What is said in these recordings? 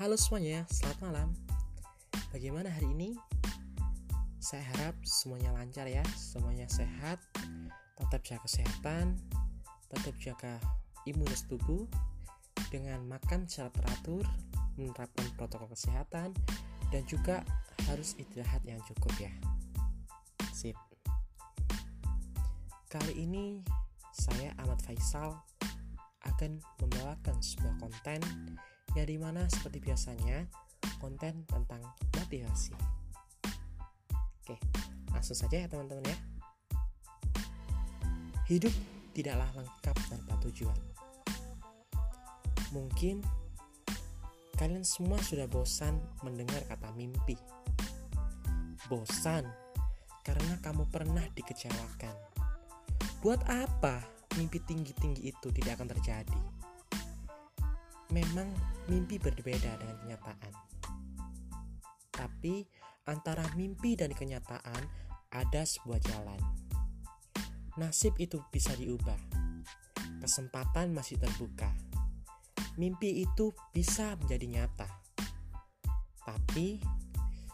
Halo semuanya, selamat malam. Bagaimana hari ini? Saya harap semuanya lancar ya, semuanya sehat, tetap jaga kesehatan, tetap jaga imunitas tubuh dengan makan secara teratur, menerapkan protokol kesehatan, dan juga harus istirahat yang cukup ya. Sip. Kali ini saya Ahmad Faisal akan membawakan sebuah konten yang di mana seperti biasanya konten tentang motivasi. Oke, langsung saja ya teman-teman ya. Hidup tidaklah lengkap tanpa tujuan. Mungkin kalian semua sudah bosan mendengar kata mimpi. Bosan karena kamu pernah dikecewakan Buat apa mimpi tinggi-tinggi itu tidak akan terjadi? Memang mimpi berbeda dengan kenyataan. Tapi antara mimpi dan kenyataan ada sebuah jalan. Nasib itu bisa diubah. Kesempatan masih terbuka. Mimpi itu bisa menjadi nyata. Tapi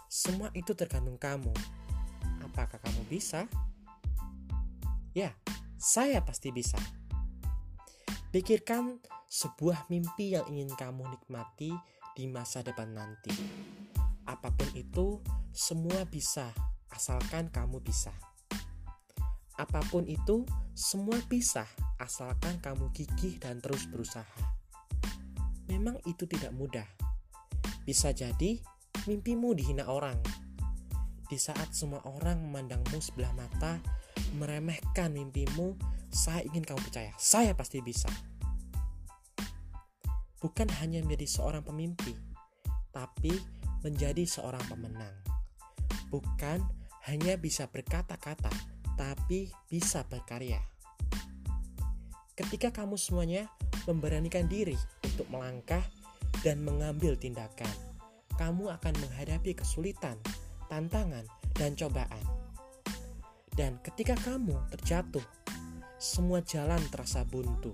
semua itu tergantung kamu. Apakah kamu bisa? Ya, saya pasti bisa. Pikirkan sebuah mimpi yang ingin kamu nikmati di masa depan nanti. Apa pun itu, semua bisa, asalkan kamu bisa. Apa pun itu, semua bisa, asalkan kamu gigih dan terus berusaha. Memang itu tidak mudah. Bisa jadi mimpimu dihina orang. Di saat semua orang memandangmu sebelah mata, meremehkan mimpimu, saya ingin kamu percaya, saya pasti bisa. Bukan hanya menjadi seorang pemimpi, tapi menjadi seorang pemenang. Bukan hanya bisa berkata-kata, tapi bisa berkarya. Ketika kamu semuanya memberanikan diri untuk melangkah dan mengambil tindakan, kamu akan menghadapi kesulitan, tantangan, dan cobaan dan ketika kamu terjatuh, semua jalan terasa buntu.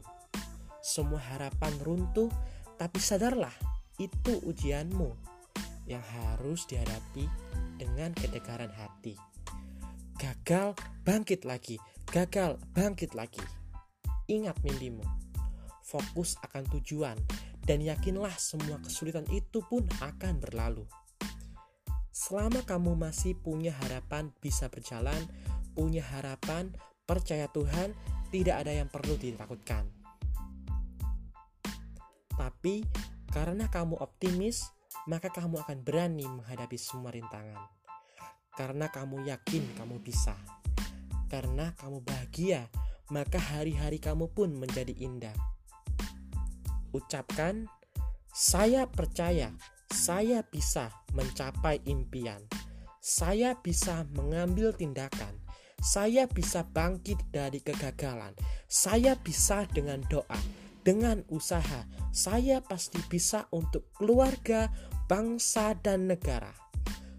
Semua harapan runtuh, tapi sadarlah, itu ujianmu yang harus dihadapi dengan kedegaran hati. Gagal, bangkit lagi. Gagal, bangkit lagi. Ingat mimpimu. Fokus akan tujuan dan yakinlah semua kesulitan itu pun akan berlalu. Selama kamu masih punya harapan bisa berjalan, punya harapan, percaya Tuhan, tidak ada yang perlu ditakutkan. Tapi karena kamu optimis, maka kamu akan berani menghadapi semua rintangan. Karena kamu yakin kamu bisa. Karena kamu bahagia, maka hari-hari kamu pun menjadi indah. Ucapkan, saya percaya saya bisa mencapai impian. Saya bisa mengambil tindakan saya bisa bangkit dari kegagalan. Saya bisa dengan doa, dengan usaha. Saya pasti bisa untuk keluarga, bangsa, dan negara.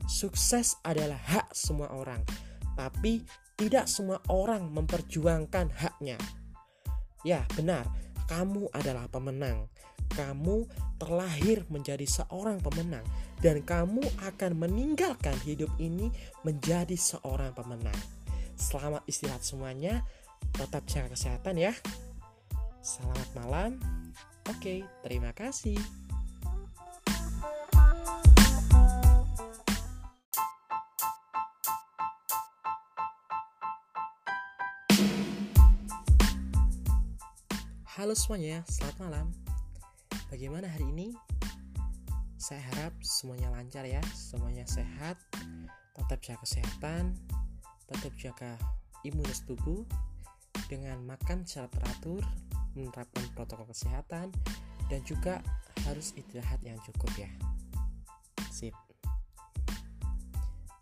Sukses adalah hak semua orang, tapi tidak semua orang memperjuangkan haknya. Ya, benar, kamu adalah pemenang. Kamu terlahir menjadi seorang pemenang, dan kamu akan meninggalkan hidup ini menjadi seorang pemenang. Selamat istirahat semuanya. Tetap jaga kesehatan ya. Selamat malam. Oke, terima kasih. Halo semuanya, selamat malam. Bagaimana hari ini? Saya harap semuanya lancar ya, semuanya sehat, tetap jaga kesehatan, tetap jaga imunitas tubuh dengan makan secara teratur, menerapkan protokol kesehatan, dan juga harus istirahat yang cukup ya. Sip.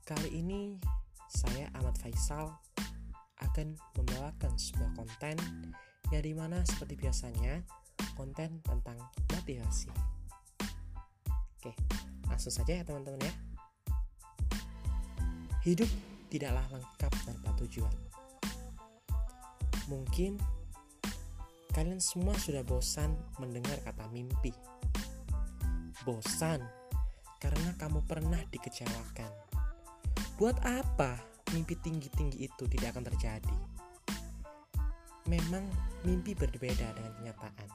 Kali ini saya Ahmad Faisal akan membawakan sebuah konten yang di mana seperti biasanya konten tentang motivasi. Oke, langsung saja ya teman-teman ya. Hidup tidaklah lengkap tanpa tujuan. Mungkin kalian semua sudah bosan mendengar kata mimpi. bosan, karena kamu pernah dikecewakan. Buat apa mimpi tinggi-tinggi itu tidak akan terjadi? Memang mimpi berbeda dengan kenyataan.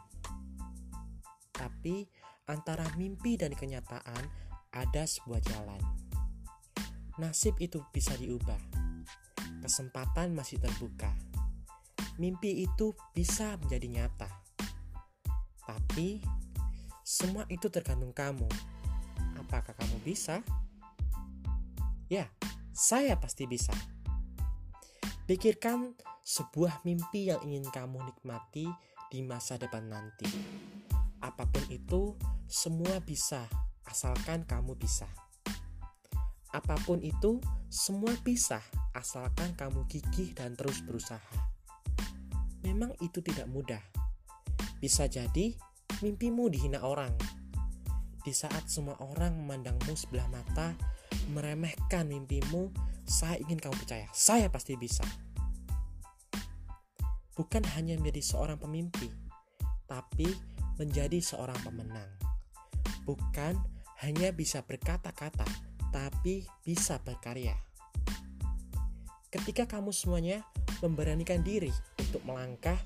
Tapi antara mimpi dan kenyataan ada sebuah jalan. Nasib itu bisa diubah. Kesempatan masih terbuka. Mimpi itu bisa menjadi nyata. Tapi semua itu tergantung kamu Apakah kamu bisa? Ya, saya pasti bisa. Pikirkan sebuah mimpi yang ingin kamu nikmati di masa depan nanti. Apa pun itu, semua bisa, asalkan kamu bisa. Apa pun itu, semua bisa, asalkan kamu gigih dan terus berusaha. Memang itu tidak mudah. Bisa jadi mimpimu dihina orang, di saat semua orang memandangmu sebelah mata, meremehkan mimpimu, saya ingin kamu percaya, saya pasti bisa. Bukan hanya menjadi seorang pemimpi, tapi menjadi seorang pemenang. Bukan hanya bisa berkata-kata, tapi bisa berkarya. Ketika kamu semuanya memberanikan diri untuk melangkah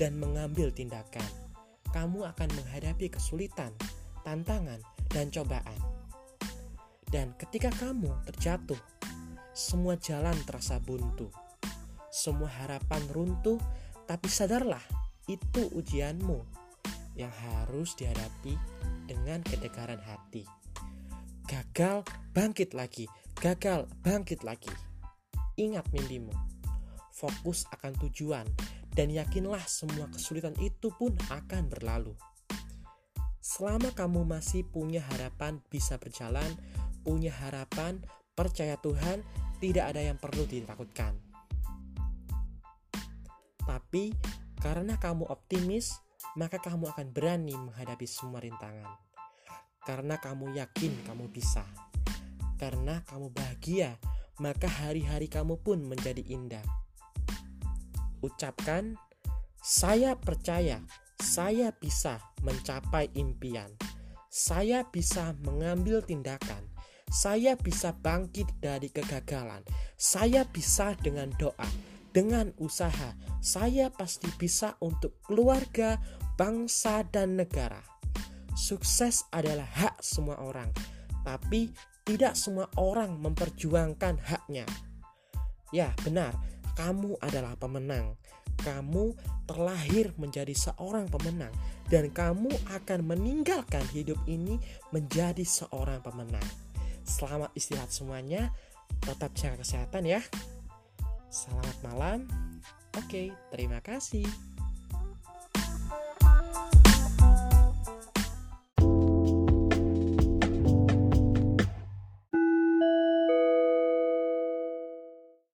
dan mengambil tindakan, kamu akan menghadapi kesulitan tantangan, dan cobaan. Dan ketika kamu terjatuh, semua jalan terasa buntu. Semua harapan runtuh, tapi sadarlah, itu ujianmu yang harus dihadapi dengan kedegaran hati. Gagal, bangkit lagi. Gagal, bangkit lagi. Ingat mimpimu. Fokus akan tujuan dan yakinlah semua kesulitan itu pun akan berlalu. Selama kamu masih punya harapan bisa berjalan, punya harapan, percaya Tuhan, tidak ada yang perlu ditakutkan. Tapi karena kamu optimis, maka kamu akan berani menghadapi semua rintangan. Karena kamu yakin kamu bisa. Karena kamu bahagia, maka hari-hari kamu pun menjadi indah. Ucapkan, "Saya percaya saya bisa mencapai impian. Saya bisa mengambil tindakan. Saya bisa bangkit dari kegagalan. Saya bisa dengan doa, dengan usaha. Saya pasti bisa untuk keluarga, bangsa, dan negara. Sukses adalah hak semua orang, tapi tidak semua orang memperjuangkan haknya. Ya, benar, kamu adalah pemenang kamu terlahir menjadi seorang pemenang dan kamu akan meninggalkan hidup ini menjadi seorang pemenang. Selamat istirahat semuanya, tetap jaga kesehatan ya. Selamat malam. Oke, terima kasih.